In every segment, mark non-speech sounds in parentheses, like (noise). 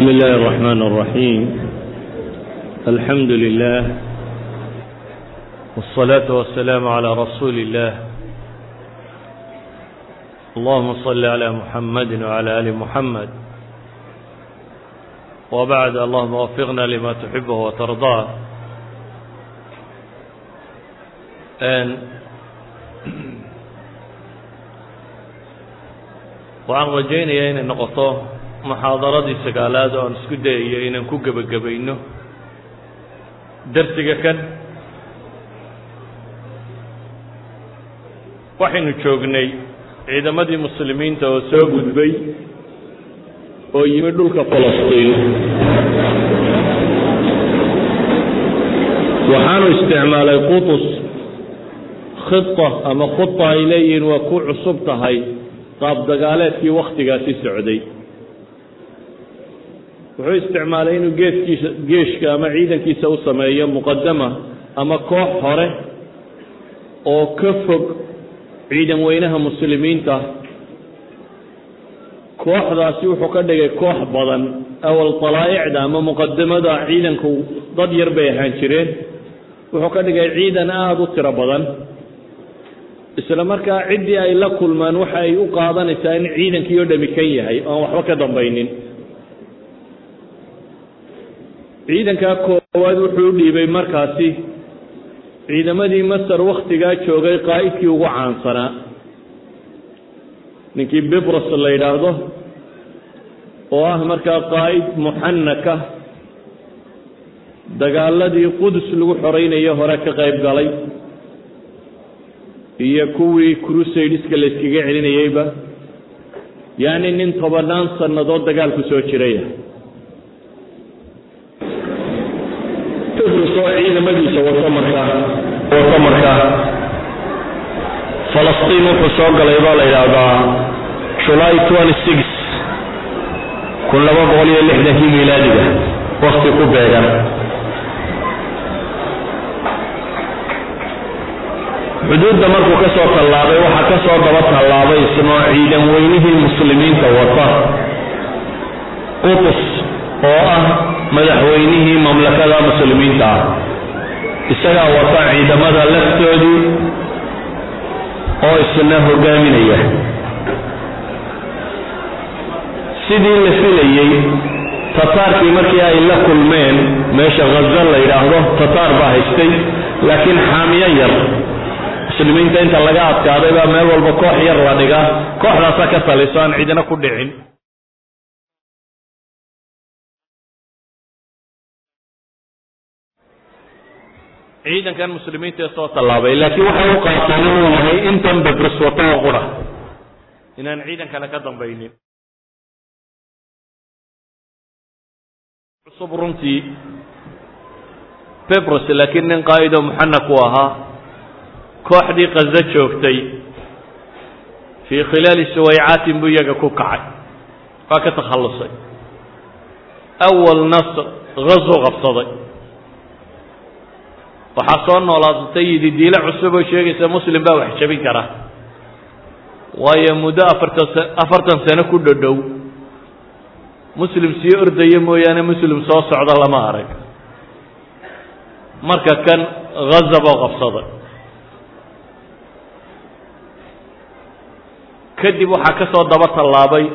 بسم الله الرحمن الرحيم الحمد لله والصلاة والسلام على رسول الله اللهم صل على محمد وعلى آل محمد وبعد اللهم وفقنا لما تحبه وترضاه and waxaan rajaynayaa inay noqoto muxaadaradii sagaalaad oo aan isku dayayo inaan ku gebagabayno darsiga kan. Waxaynu joognay ciidamadii muslimiinta oo soo gudbay oo yimi dhulka falastiin waxaanu isticmaalay qutus khita ama khuta ay leeyihiin waa ku cusub tahay qaab dagaaleedkii wakhtigaasi socday wuxuu isticmaalay inuu geeskiisa geeshka ama ciidankiisa u sameeyo muqadama ama koox hore oo ka fog ciidan weynaha muslimiinta. Kooxdaasi wuxuu ka dhigay koox badan awal dalaa'icda ama muqadamada ciidanku dad yar bay ahaan jireen. Wuxuu ka dhigay ciidan aada u tiro badan. Isla markaa ciddii ay la kulmaan waxa ay u qaadanaysaa in ciidankii oo dhami kan yahay oan waxba ka dambaynin ciidankaa koowaad wuxuu dhiibay markaasi ciidamadii masar wakhtigaa joogay qaa'idkii ugu caansanaa ninkii bibros la yidhaahdo oo ah markaa qaa'id muxanaka dagaaladii qudus lagu xoraynayo hore ka qayb galay iyo kuwii crusadiska la yskaga celinayeyba yacni nin tobannaan sannadood dagaal ku soo jiraya oo ciidamadiisa wato markaa wato markaa falastiin wuxuu soo galay baa la yidhaahdaa six kun laba boqol iyo lixdankii miilaadiga wakti ku beegan. Xuduudda markuu ka soo tallaabay waxaa ka soo daba tallaabay isnoo ciidan weynihii muslimiinta wata. Qutus oo ah madaxweynihii mamlakada muslimiinta ah isagaa wata ciidamada laftoodii oo isna hogaaminaya. Sidii la filayey tataarkii markii ay la kulmeen meesha khaza la yidhaahdo tataar baa haystay laakiin xaamiyo yar muslimiinta inta laga adkaaday baa meel walba koox yar la dhigaa kooxdaasaa ka taliso aan cidina ku dhicin ciidankan muslimiinta ee soo tallaabay. Laakiin waxay u qaataan inuu yahay intan bebris wato oo qura. Inaan ciidan kale ka dambaynin. Cusub runtii bebros laakiin nin qaa'id oo muxanak u ahaa kooxdii kazo joogtay fii khilaali suwaycaatin buu iyaga ku kacay. Waa ka takhallusay. Awal nasr hazo qabsaday waxaa soo noolaatay yidi diilo cusub oo sheegaysa muslim baa wax jabin kara. Waayo muddo afartan afartan sano ku dhodhow muslim sii ordaya mooyaane muslim soo socda lama arag. Marka kan haza boo qabsaday kadib waxaa ka soo daba tallaabay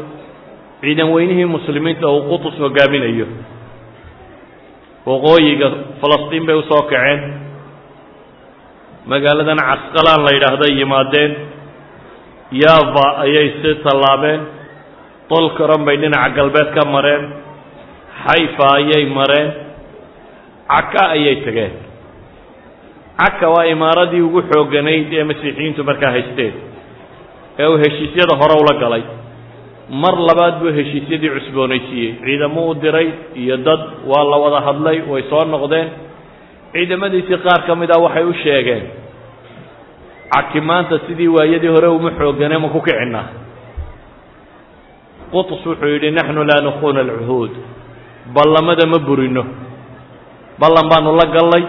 ciidan weynihii muslimiinta uu qutus hogaaminayo. Waqooyiga falastiin bay u soo kaceen magaaladan casqalaan la yidhaahday yimaadeen yava ayay sii tallaabeen tolkaron bay dhinaca galbeed ka mareen xayfa ayay mareen caka ayay tageen. Caka waa imaaradii ugu xooganayd ee masiixiyiintu markaa haysteen ee uu heshiisyada hore ula galay. Mar labaad buu heshiisyadii cusboonaysiiyey ciidamo u diray iyo dad waa la wada hadlay way soo noqdeen ciidamadiisii qaar ka mid ah waxay u sheegeen caki maanta sidii waayadii hore uma xoogane ma ku kicinaa qutus wuxuu yidhi naxnu laa nukhuna alcuhuud ballamada ma burino ballan baanu la gallay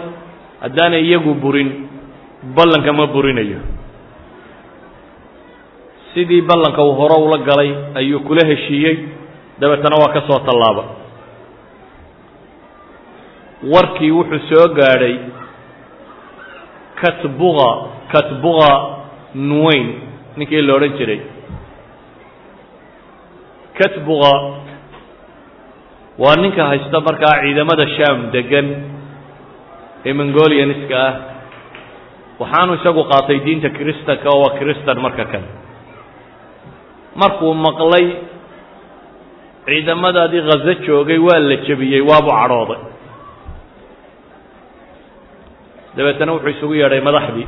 haddaanay iyagu burin ballanka ma burinayo. Sidii ballanka uu hore ula galay ayuu kula heshiiyey dabeetana waa ka soo tallaaba warkii wuxuu soo gaadhay katbuga katbuga nuweyn ninkii la odhan jiray. Katbuga waa ninka haysta markaa ciidamada sham degan ee mongolianiska ah. Waxaanu isagu qaatay diinta kristanka oo waa kristan marka kan. Markuu maqlay ciidamadaadii khazo joogay waa la jebiyey waabuu cadhooday dabeetana wuxuu isugu yeedhay madaxdii.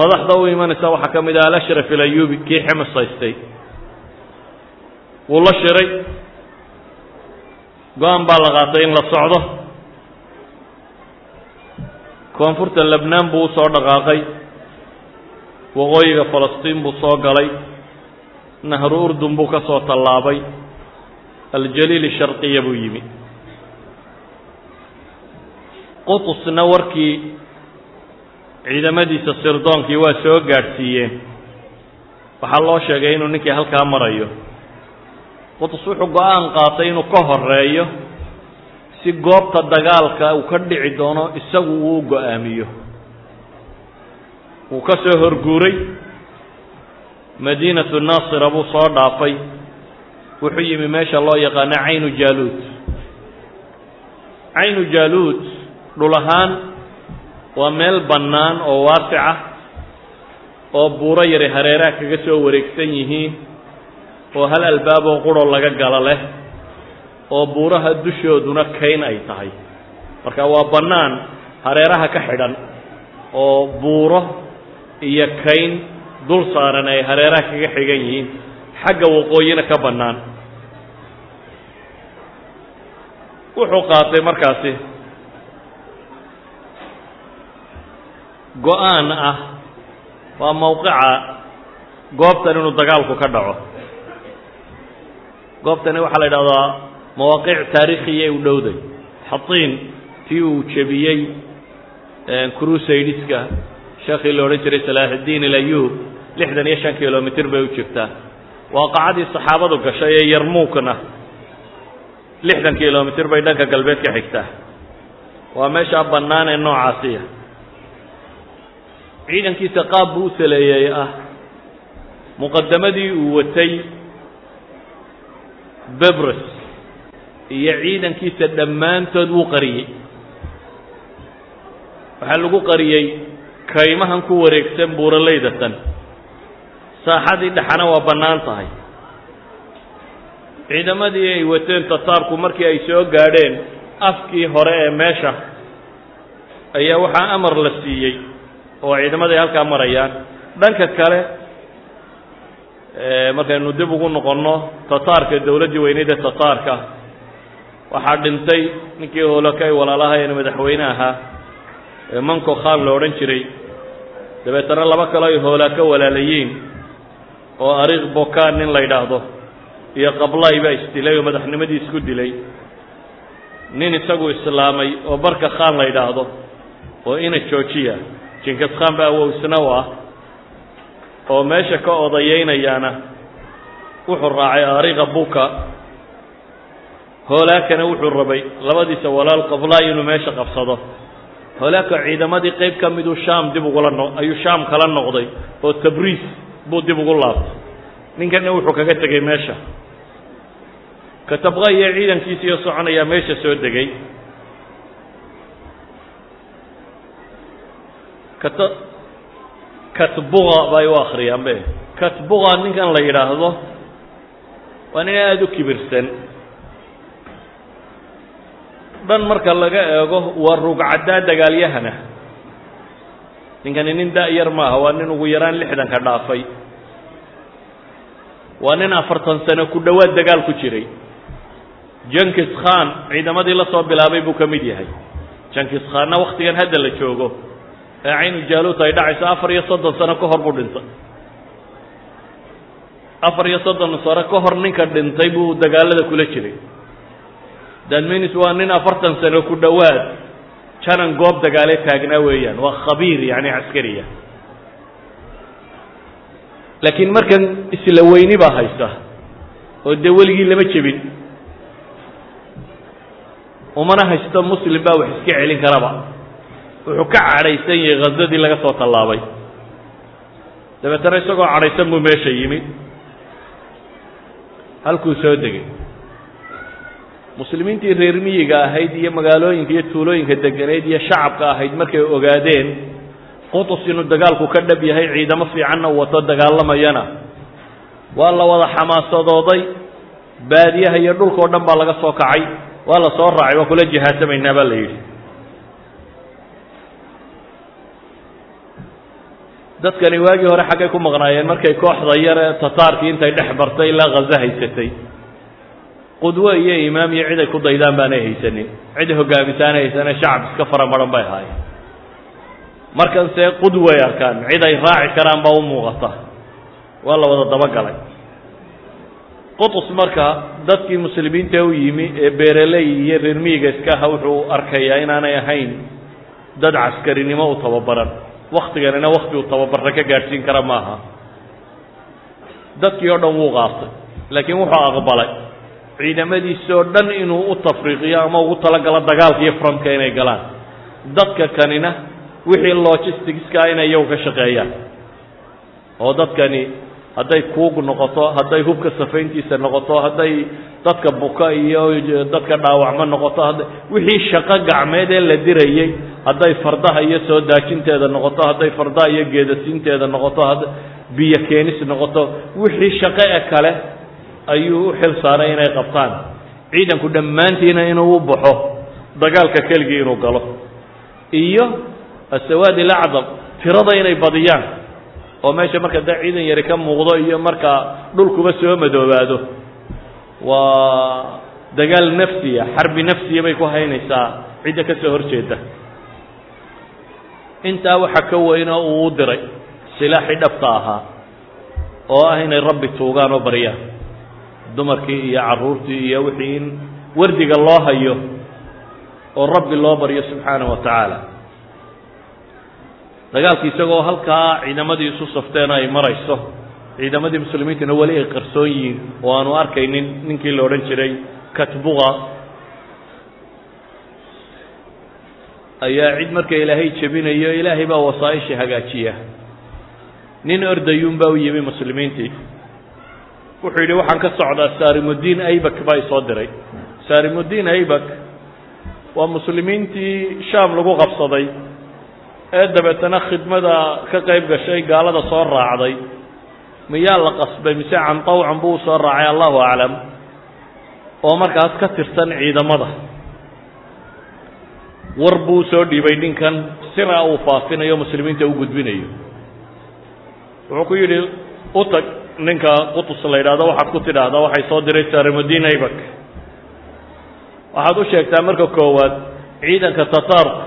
Madaxda u imanaysa waxaa ka mid ah alashraf ilayubi kii ximis haystay wuu la shiray. Go'aan baa la qaatay in la socdo. Koonfurta lebnaan buu u soo dhaqaaqay. Waqooyiga falastiin buu soo galay. Nahru urdun buu ka soo tallaabay. Aljaliil sharqiya buu yimi qutusna warkii ciidamadiisa sirdoonkii waa soo gaadhsiiyeen. Waxaa loo sheegay inuu ninkii halkaa marayo. Qutus wuxuu go'aan qaatay inuu ka horeeyo si goobta dagaalka uu ka dhici doono isagu uu go'aamiyo. Wuu ka soo horguuray. Madiinatu naasira buu soo dhaafay. Wuxuu yimi meesha loo yaqaano caynu jaaluud. Caynu jaaluud dhul ahaan waa meel bannaan oo waasica oo buuro yari hareeraha kaga soo wareegsan yihiin oo hal albaaboo qurho laga galo leh oo buuraha dushooduna kayn ay tahay. Marka waa bannaan hareeraha ka xidhan oo buuro iyo kayn dul saaran ay hareeraha kaga xigan yihiin xagga waqooyina ka bannaan. Wuxuu qaatay markaasi go'aan ah waa mawqica goobtan inuu dagaalku ka dhaco. Goobtani waxaa la yidhahdaa mawaaqic taariikhiya u dhowday. Xatiin tii uu jebiyey crusaideska sheekii la odhan jiray salaaxuddiin ilayub lixdan iyo shan kilomitr bay u jirtaa waaqacadii saxaabadu gashay ee yarmuukna lixdan kilomitr bay dhanka galbeed ka xigtaa. Waa meeshaa bannaan ee noocaasiya ciidankiisa qaab buu u saleeyey ah muqadamadii uu watay bebres iyo ciidankiisa dhammaantood wuu qariyey. Waxaa lagu qariyey kaymahan ku wareegsan buuralaydatan saaxadii dhexana waa bannaan tahay. Ciidamadii ay wateen tataarku markii ay soo gaadheen afkii hore ee meesha ayaa waxaa amar la siiyey oo ciidamada ay halkaa marayaan. Dhanka kale markaynu dib ugu noqonno tataarka dowladdii weyneyd ee tataarka waxaa dhintay ninkii hoolaka ay walaalahayen madaxweyne ahaa ee manco khan la odhan jiray. Dabeetana laba kale ay hoolaa ka walaalayiin oo ariiq bokan nin la yidhaahdo iyo qablay baa isdilay oo madaxnimadii isku dilay. Nin isagu islaamay oo barka khan la yidhaahdo oo ina joojiya jinkis khan baa awowsna u ah oo meesha ka odayeynayaana wuxuu raacay ariiqa buka hoolaakana wuxuu rabay labadiisa walaal qablay inuu meesha qabsado. Hoolaaka ciidamadii qayb ka miduu sham dib ugula no ayuu sham kala noqday oo tabriis buu dib ugu laabtay. Ninkanna wuxuu kaga tegey meesha. Katabqa iyo ciidankiisiiyo soconayaa meesha soo degay katbuga bay u akriyaan be katbuga ninkan la yidhaahdo waa nin aada u kibirsan. Dhan marka laga eego waa rugcaddaa dagaalyahana. Ninkani nin da-yar maaha waa nin ugu yaraan lixdanka dhaafay. Waa nin afartan sano ku dhowaad dagaal ku jiray. Jankis khan ciidamadii la soo bilaabay buu ka mid yahay. Jankis khanna waktigan hadda la joogo ee caynu jaaluut ay dhacayso afar iyo soddon sano ka hor buu dhintay. Afar iyo soddon sano ka hor ninka dhintay buu dagaalada kula jiray. Dadminis waa nin afartan sano ku dhowaad janan goob dagaale taagnaa weeyaan waa khabiir yani caskariya laakiin markan isla weyni baa haysta oo dee weligii lama jebin. Umana haysto muslim baa wax iska celin karaba wuxuu ka cadhaysan yahay khazadii laga soo tallaabay. Dabeetana isagoo cadhaysan buu meesha yimi halkuu soo degay. Muslimiintii reer miyiga ahayd iyo magaalooyinka iyo tuulooyinka deganeyd iyo shacabka ahayd markay ogaadeen qutus inuu dagaalku ka dhab yahay ciidamo fiicanna wato dagaalamayana. Waa la wada xamaasadooday baadiyaha iyo dhulka dhan baa laga soo kacay. Waa la soo raacay waa kula jihaasamaynaa baa la yidhi dadkani waagii hore xaggay ku maqnaayeen markay kooxda yare tataarkii intay dhex bartay ilaa khazo haysatay. Qudwo iyo imaam iyo cid ay ku daydaan baanay haysanin. Cid hogaamisaanay haysanee shacab iska fara maran bay ahaayeen. Markan see qudway arkaan cid ay raaci karaan baa u muuqata. Waa la wada dabagalay qutus marka dadkii muslimiinta u yimi ee beereley iyo reer miyiga iska aha wuxuu arkayaa inaanay ahayn dad caskarinimo u tababaran waktiganina wakti uu ka gaadhsiin kara maaha. Dadkii oo dhan wuu qaatay laakiin wuxuu aqbalay. Ciidamadiisoo dhan inuu u tafriiqiyo ama ugu talagalo dagaalka iyo frontka inay galaan. Dadka kanina wixii logisticska inay iyagu ka shaqeeyaan. Oo dadkani hadday kuug noqoto hadday hubka safayntiisa noqoto hadday dadka buka iyo dadka dhaawacmo noqoto hadday wixii shaqo gacmeed ee la dirayey hadday fardaha iyo soo daajinteeda noqoto hadday fardaha iyo geedasiinteeda noqoto biyo keenis noqoto wixii shaqo e kale ayuu u xil saaray inay qabtaan. Ciidanku dhammaantiina inuu u baxo dagaalka keligii inuu galo. Iyo asawaad ilacdam tirada inay badiyaan oo meesha marka dee ciidan yari ka muuqdo iyo marka dhulkuba soo madoobaado waa dagaal nafsiya xarbi nafsiya bay ku haynaysaa cidda ka soo hor jeeda intaa waxa ka weyna uu u diray silaaxii dhabta ahaa oo ah inay rabbi tuugaan oo baryaan dumarkii iyo carruurtii iyo wixii in wardiga loo hayo oo rabbi loo baryo subxaanahu wa tacaala. Dagaalki isagoo halkaa ciidamadii isu safteen ay marayso ciidamadii muslimiintuna weli ay qarsoon yihiin oo aanu arkaynin ninkii la odhan jiray katbuqa ayaa cid marka ilaahay jebinayo ilaahay baa wasaaisha hagaajiya. Nin ordayuun baa u yimi muslimiintii. Wuxuu yidhi waxaan ka socdaa sarimuddiin aybak baa isoo diray. Sarimuddiin aybak waa muslimiintii shaam lagu qabsaday ee dabeetana khidmada ka qayb gashay gaalada soo raacday. Miyaa la qasbay? Mise can tawcan buu u soo raacay? Allahu aclam. Oo markaas ka tirsan ciidamada war buu u soo dhiibay ninkan sina uu faafinayo muslimiinta u gudbinayo. Wuxuu ku yidhi u tag ninka qutus la yidhahdo waxaad ku tidhaahdaa waxay soo diray sarimuddiin aybak. Waxaad u sheegtaa marka koowaad ciidanka tataarku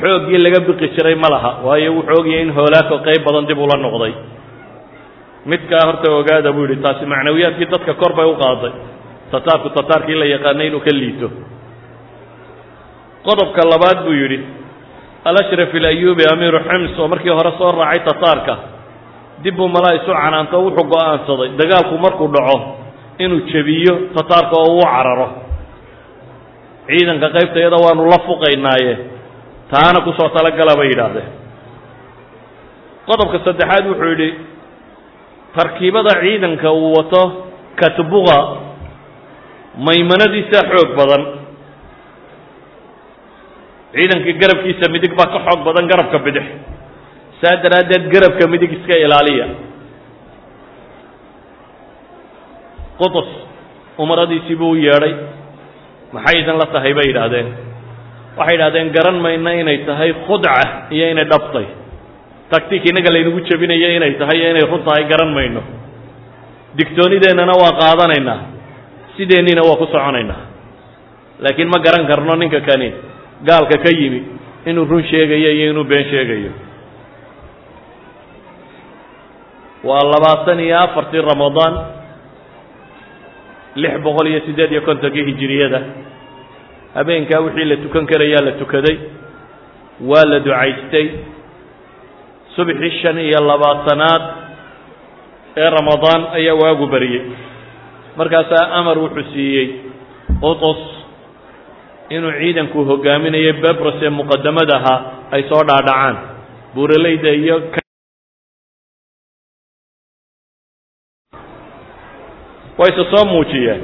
xooggii laga biqi jiray ma laha waayo wuxuu ogyahay in hoolaako qayb badan dib ula noqday. Midkaa horta ogaada buu yidhi taasi macnawiyaadkii dadka kor bay u qaaday. Tataarku tataarkii la yaqaanay inuu ka liito qodobka labaad buu yidhi alashraf ilayubi amiiru xims oo markii hore soo raacay tataarka dib buu malaa isu canaanto wuxuu go'aansaday. Dagaalku markuu dhaco inuu jebiyo tataarka oo uu cararo. Ciidanka qaybtayada waanu la fuqaynaaye. Taana ku soo talagala bay yidhaahdeen. Qodobka saddexaad wuxuu yidhi tarkiibada ciidanka uu wato katbuqa maymanadiisa xoog badan ciidankii garabkiisa midig baa ka xoog badan garabka bidix. Saa daraaddeed garabka midig iska ilaaliya. Qutus umaradiisii buu u yeedhay. Maxay idin la tahay bay yidhaahdeen. Waxay yidhahdeen garan mayna inay tahay khudca iyo inay dhabtay. Tactic innaga laynagu jebinayo inay tahay iyo inay run tahay garan mayno. Digtoonideennana waa qaadanaynaa. Sideenniina waa ku soconaynaa laakiin ma garan karno ninka kani gaalka ka yimi inuu run sheegayo iyo inuu been sheegayo. Waa labaatan iyo afartii ramadaan lix boqol iyo siddeed iyo kontonkii hijiriyada habeenkaa wixii la tukan karayaa la tukaday waa la ducaystay. Subxii shan iyo labaatanaad ee ramadaan ayaa waagu bariyey. Markaasaa amar wuxuu siiyey qutus inuu ciidanku hogaaminayo bebros ee muqadamada ahaa ay soo dhaadhacaan. Buuraleyda iyo wayse soo muujiyeen.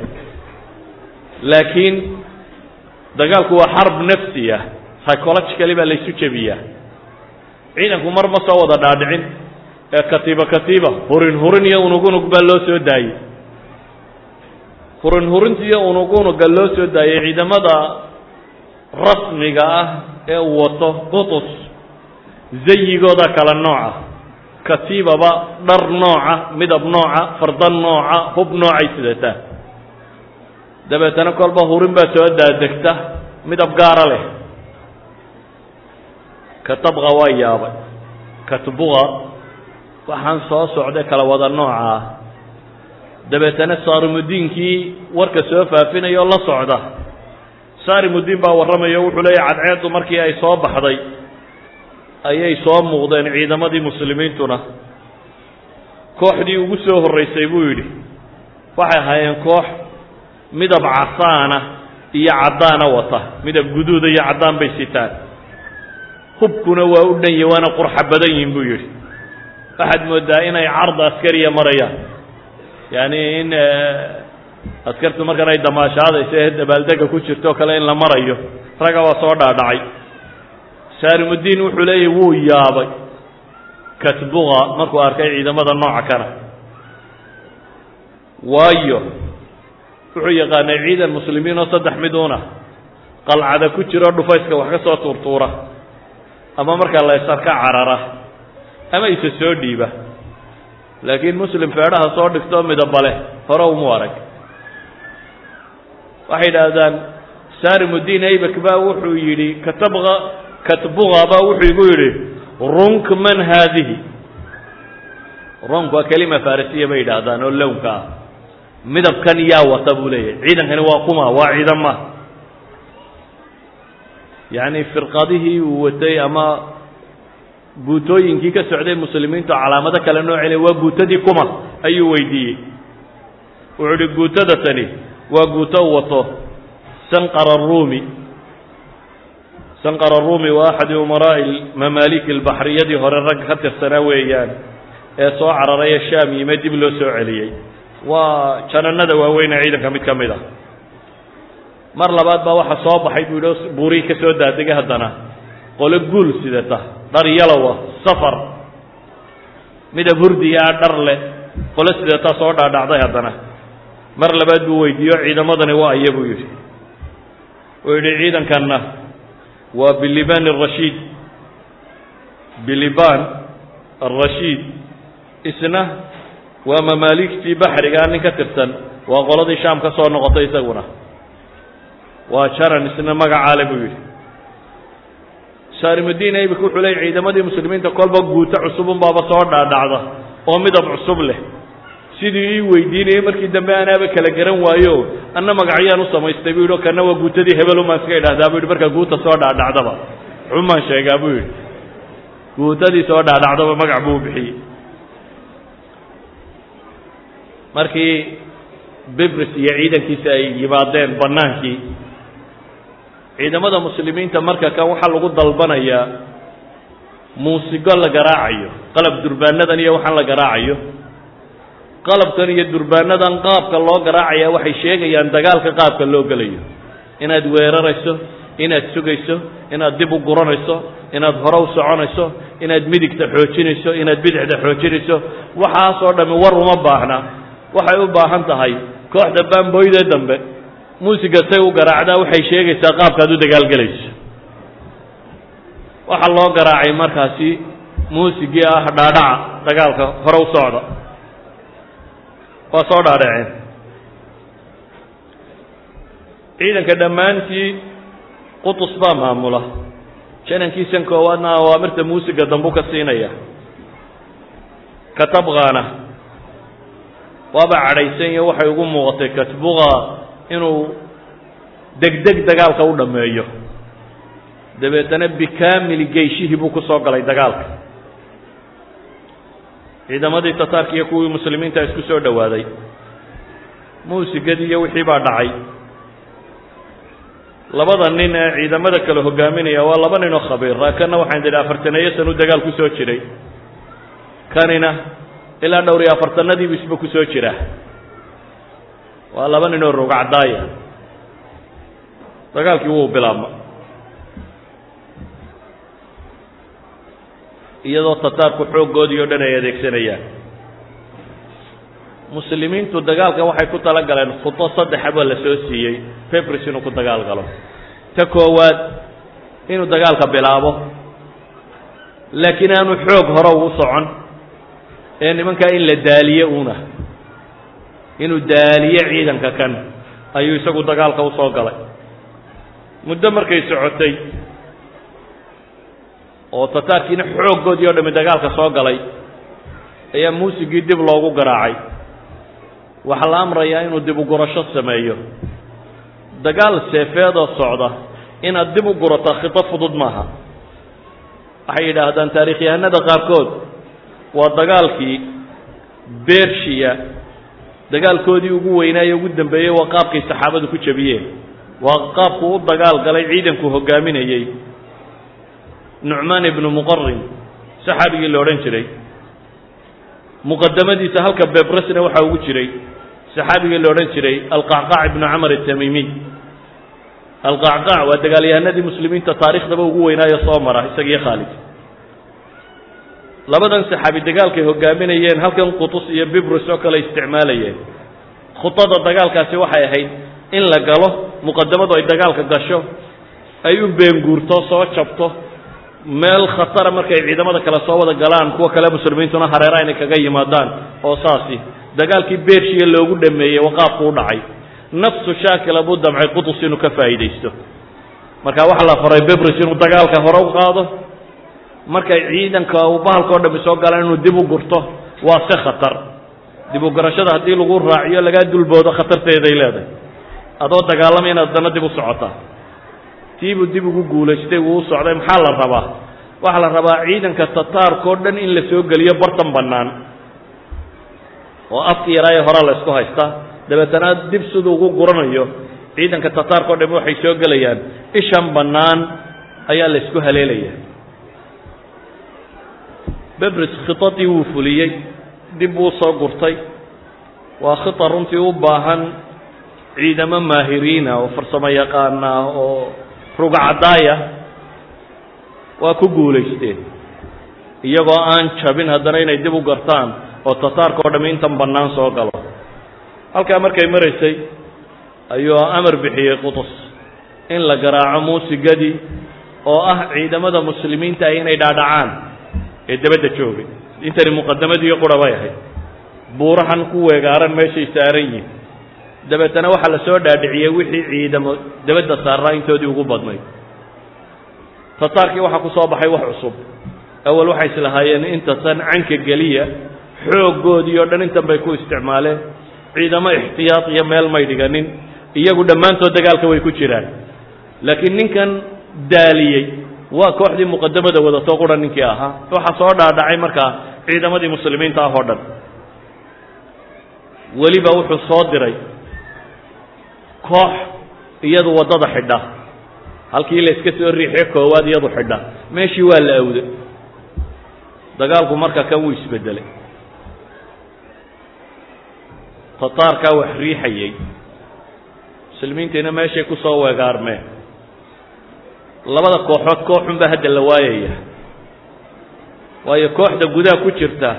Laakiin dagaalku waa xarb nafsi ah psychologically baa laysu jebiyaa. Ciidanku mar ma soo wada dhaadhicin ee katiiba katiiba hurin hurin iyo unug unug baa loo soo daayey. Hurin hurinta iyo unug unuga loo soo daayey ciidamada rasmiga ah ee wato qutus zayigooda kala nooca katiibaba dhar nooca midab nooca fardan nooca hub noocay sidataa. Dabeetana kolba hurin baa soo daadegta midab gaara leh. Katabqa waa yaabay katbuqa waxaan soo socday kala wada nooca. Ah dabeetana saarimudiinkii warka soo faafinaya oo la socda saarimudiin baa warramaya wuxuu leeyahy cadceeddu markii ay soo baxday ayay soo muuqdeen ciidamadii muslimiintuna. Kooxdii ugu soo horraysay buu yidhi waxay ahaayeen koox midab casaana iyo caddaana wata midab guduuda iyo caddaan bay sitaan. Hubkuna waa u dhanye waana qurxa badan yihiin buu yidhi. Waxaad mooddaa inay carda askariya marayaan. Yacni in askartu markan ay damaashaadayso ee dabaaldega ku jirto o kale in la marayo. Ragga waa soo dhaadhacay. Saarimudiin wuxuu leeyahy wuu yaabay. Katbuqa markuu arkay ciidamada nooca kana waayo wuxuu yaqaanay ciidan muslimiin oo saddex miduuna qalcada ku jiro dhufayska wax ka soo tuurtuura. Ama markaa la ysarka carara. Ama isa soo dhiiba. Laakiin muslim feedhaha soo dhigto midaba leh. Hore umu arag waxay yidhaahdaan saarimudiin aybak baa wuxuu yidhi katabqa katbuqa baa wuxuu igu yidhi runk man haadihi. Runk waa kelima farisiya bay yidhaahdaan oo lownka ah. Midabkan yaa wata buu leeyahay. Ciidankani waa kuma waa ciidan ma. Yacni firqadihii uu watay ama guutooyinkii ka socday muslimiintu calaamado kale noocele waa guutadii kuma ayuu weydiiyey. Wuxuu uhi guutada tani waa guuto wato. Sanqar arumi sanqar arumi waa axadi umaraa'i mamaaliki albaxriyadii hore rag ka tirsanaa weeyaan ee soo cararay ee shaam yime dib loo soo celiyey waa jananada waaweyn ee ciidanka mid ka mid ah. Mar labaad baa waxa soo baxay buu yidhi buurihii ka soo daadegay haddana. Qole guul sidata dhar yalowa safar. Midab hurdiya ah dhar leh qole sidataa soo dhaadhacday haddana mar labaad buu weydiiyo ciidamadani waa aya buu yidhi. Uu yidhi ciidankanna waa biliban arashiid biliban arashiid isna waa mamaaligtii baxrigaa nin ka tirsan waa qoladii shaam ka soo noqotay isaguna. Waa jaran isna magacaale buu yidhi. Saarimudiin aybik wuxuu leeyay ciidamadii muslimiinta kolba guuto cusubun baaba soo dhaadhacda oo midab cusub leh sidii ii weydiinayay markii dambe anaaba kala garan waayo anna magacyaan u samaystay buu yidhi o kana waa guutadii hebelumaan iska idhahdaa bu yidhi markaa guuta soo dhaadhacdaba. Xumaan sheegaa buu yidhi. Guutadii soo dhaadhacdaba magac buu bixiyey. Markii bibris iyo ciidankiisa ay yimaadeen bannaankii ciidamada muslimiinta marka kan waxaa lagu dalbanayaa muusigo la garaacayo qalab durbaanadan iyo waxaan la garaacayo qalabkan iyo durbaanadan qaabka loo garaacaya waxay sheegayaan dagaalka qaabka loo gelayo. Inaad weerarayso inaad sugayso inaad dib u guranayso inaad hore u soconayso inaad midigta xoojinayso inaad bidixda xoojinayso waxaasoo dhammi war uma baahna. Waxay u baahan tahay kooxda baamboyde dambe muusiga say u garaacdaa waxay sheegaysaa qaabkaad u dagaalgelayso waxaa loo garaacay markaasi muusigii ah dhaadhaca dagaalka hore u socda waa soo dhaadhaceen ciidanka dhammaantii qutus baa maamula. Janankiisan koowaadna awaamirta muusiga dambu ka siinaya. Katabqaana waaba cadhaysan iyo waxay ugu muuqatay katbuqa inuu degdeg dagaalka u dhammeeyo. Dabeetana bikaamili geyshihii buu ku soo galay dagaalka ciidamadii tataarka iyo kuwii muslimiinta isku soo dhowaaday muusigadii iyo wixii baa dhacay. Labada nin ee ciidamada kale hogaaminaya waa laba nin oo khabiira kana waxaan idhi afartaneeyo sanu dagaal ku soo jiray. Kanina ilaa dhowr iyo afartanadiibu isba ku soo jira waa laba nin oo rogacdaaya dagaalkii wuu bilaabma iyadoo tataarku xooggoodii o dhan ay adeegsanayaan. Muslimiintu dagaalka waxay ku tala galeen khudo saddexaba la soo siiyey pepris inuu ku dagaal galo. Ta koowaad inuu dagaalka bilaabo laakiin aanu xoog hore ugu socon ee nimankaa in la daaliye una inuu daaliye ciidanka kan ayuu isagu dagaalka u soo galay. Muddo markay socotay oo tataarkiina xooggoodii o dhami dagaalka soo galay ayaa muusigii dib loogu garaacay. Waxaa la amrayaa inuu dib u gurasho sameeyo. Dagaal seefeedoo socda inaad dib u gurato khito fudud maaha. Waxay yidhaahdaan taarikhyahanada qaarkood waa dagaalkii bershiya dagaalkoodii ugu weynaaye ugu dambeeyey waa qaabkay saxaabadu ku jabiyeen waa qaabku u dagaal galay ciidanku hogaaminayey nucmaan ibnu muqarin saxaabigii la odhan jiray. Muqadamadiisa halka bebresna waxaa ugu jiray. Saxaabigii la odhan jiray alqacqaac ibnu camar atamiimiy alqacqaac waa dagaalyahanadii muslimiinta taarikhdaba ugu weynaayo soo mara isagiyo khaalid. Labadan saxaabi dagaalkay hogaaminayeen halkan qutus iyo bibris oo kale isticmaalayeen. Khudada dagaalkaasi waxay ahayd in la galo muqadamadu ay dagaalka gasho ay u beenguurto soo jabto meel khatara markay ciidamada kale soo wada galaan kuwa kale muslimiintuna hareera inay kaga yimaadaan oo saasi dagaalkii bershiya loogu dhameeyey waqaafku u dhacay. Nafsu shaakila buu damcay qutus inuu ka faa'iidaysto. Marka waxaa la faray bebris inuu dagaalka hore u qaado markay ciidanka uu bahalka o dhami soo galaan inuu dib u gurto waa se khatar. Dib u garashada haddii lagu raaciyo lagaa dulboodo khatarteeday leedahay. Adoo dagaalamay inaad dana dib u socotaa tiibuu dib ugu guulaystay wuu u socday maxaa la rabaa? Waxaa la rabaa ciidanka tataarkao dhan in la soo geliyo bartan bannaan. Oo afki yaraaye horaa la isku haystaa dabeetana dib siduu ugu guranayo ciidanka tataarka o dhami waxay soo gelayaan. Ishan bannaan ayaa la isku haleelaya bebris khitadii wuu fuliyey dib buu soo gurtay. Waa khita runtii u baahan ciidamo maahiriina oo farsamo yaqaana oo rugacadaaya waa ku guulaysteen iyagoo aan jabin haddana inay dib u gartaan oo tataarka o dhami intan bannaan soo galo. Halkaa markay maraysay ayuu amar bixiyey qutus. In la garaaco muusigadii oo ah ciidamada muslimiinta ah inay dhaadhacaan ee dabadda joogay intani muqadamadii qura bay ahayd buurahan ku weegaaran meeshay saaran yihiin dabeetana waxaa la soo dhaadhiciyey wixii ciidamo dabadda saaraa intoodii ugu badnayd tataarkii waxaa ku soo baxay wax cusub. Awal waxay islahaayeen intasan canka geliya xooggoodii oo dhan intan bay ku isticmaaleen. Ciidamo ixtiyaad iyo meel may dhiganin iyagu dhammaantood dagaalka way ku jiraan. Laakiin ninkan daaliyey waa kooxdii muqadamada wadato qura ninkii ahaa. Waxaa soo dhaadhacay markaa ciidamadii muslimiinta ah oo dhan. Weliba wuxuu soo diray koox iyadu waddada xidha. Halkii la iska soo riixiyo koowaad iyadu xidha. Meeshii waa la awday. Dagaalku marka kan wuu isbedelay. Tataarkaa wax riixayey muslimiintiina meeshay ku soo weegaarmeen labada kooxood kooxun baa hadda la waayaya. Waayo kooxda gudaha ku jirta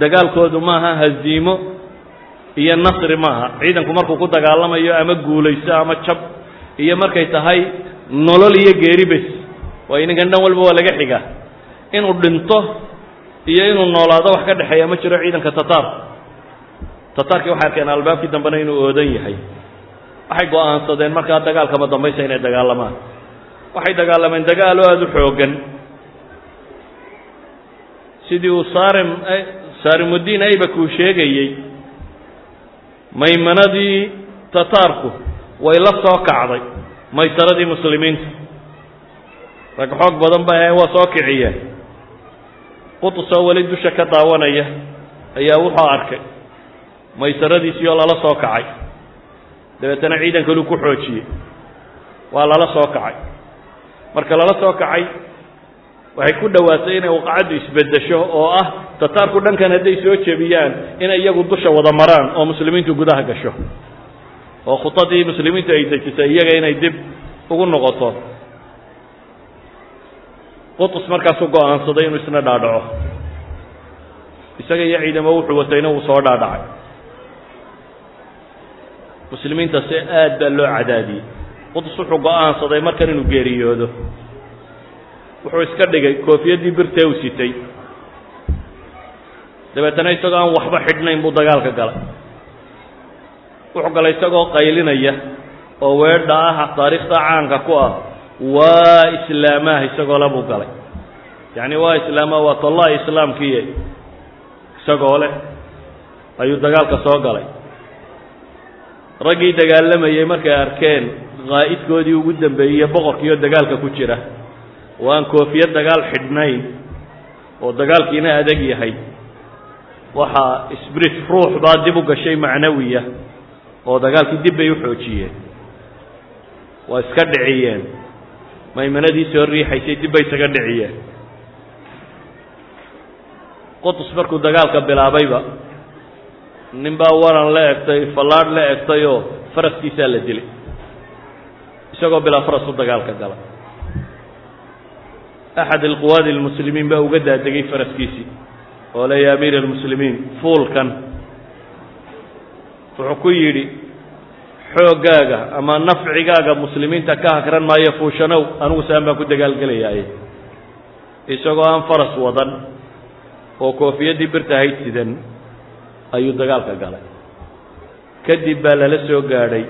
dagaalkoodu maaha haziimo iyo nasri maaha. Ciidanku markuu ku dagaalamayo ama guulaysto ama jab iyo markay tahay nolol iyo geeri bes waayo ninkan dhan walba waa laga xiga inuu dhinto iyo inuu noolaado wax ka dhexeeya ma jiro ciidanka tataarka tataarkii waxay arkeen albaabkii dambena inuu oodan yahay. Waxay go'aansadeen markaa dagaalkama dambaysa inay dagaalamaan. Waxay dagaalameen dagaalo aada u xooggan. Sidii uu saarim saarimuddiin aybak uu sheegayey maymanadii tataarku way la soo kacday maysaradii muslimiinta. Rag xoog badan ba ahayn waa soo kiciyeen qutus oo weli dusha ka daawanaya ayaa wuxuu arkay maysaradiisii oo lala soo kacay. Dabeetana ciidan kaluu ku xoojiyey waa lala soo kacay. Marka lala soo kacay waxay ku dhowaatay inay waqacaddu isbedesho oo ah tataarku dhankan hadday soo jebiyaan inay iyagu dusha wada maraan oo muslimiintu gudaha gasho. Oo khudadii muslimiintu ay dejisay iyaga inay dib ugu noqoto. Qutus markaasuu go'aansaday inuu isna dhaadhaco. Isaga iyo ciidamo wuxuu watayna wuu soo dhaadhacay. Muslimiinta si aad baa loo cadaadiyey. Qutus wuxuu go'aansaday markan inuu geeriyoodo wuxuu iska dhigay koofiyaddii birtee u sitay. Dabeetana isagoo aan waxba xidhnayn buu dagaalka galay. Wuxuu galay isagoo qaylinaya oo weedha ah taariikhda caanka ku ah waa islaamaah isagoo le buu galay. Yacni waa islaamaah waa tallahi islaamkiiye isagoo leh ayuu dagaalka soo galay. Raggii dagaalamayey markay arkeen qaa'idkoodii ugu dambeeyey boqorkiioo dagaalka ku jira oo aan koofiyad dagaal xidhnayn oo dagaalkiina adag yahay. Waxaa sbrit ruux baa dib u gashay macnawiya oo dagaalkii dib bay u xoojiyeen. Waa iska dhiciyeen. Maymanadii soo riixaysay dib bay isaga dhiciyeen. Qutus markuu dagaalka bilaabayba nin baa waran la egtay fallaadh la egtay oo faraskiisaa la dilay. Isagoo bilaa faras u dagaalka gala axad alquwaadi almuslimiin baa uga daadegay faraskiisii oo le amiir almuslimiin fuulkan wuxuu ku yidhi xooggaaga ama nafcigaaga muslimiinta ka hakran maayo fuushanow anigu saan baan ku dagaalgelayaaye isagoo aan faras wadan oo koofiyaddii birta hayd sidan ayuu dagaalka galay kadib baa lala soo gaadhay